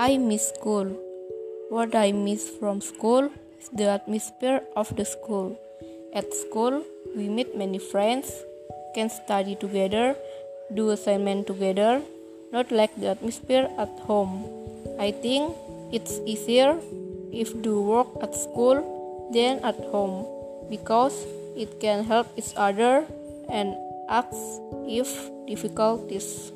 I miss school. What I miss from school is the atmosphere of the school. At school, we meet many friends, can study together, do assignment together, not like the atmosphere at home. I think it's easier if do work at school than at home because it can help each other and ask if difficulties.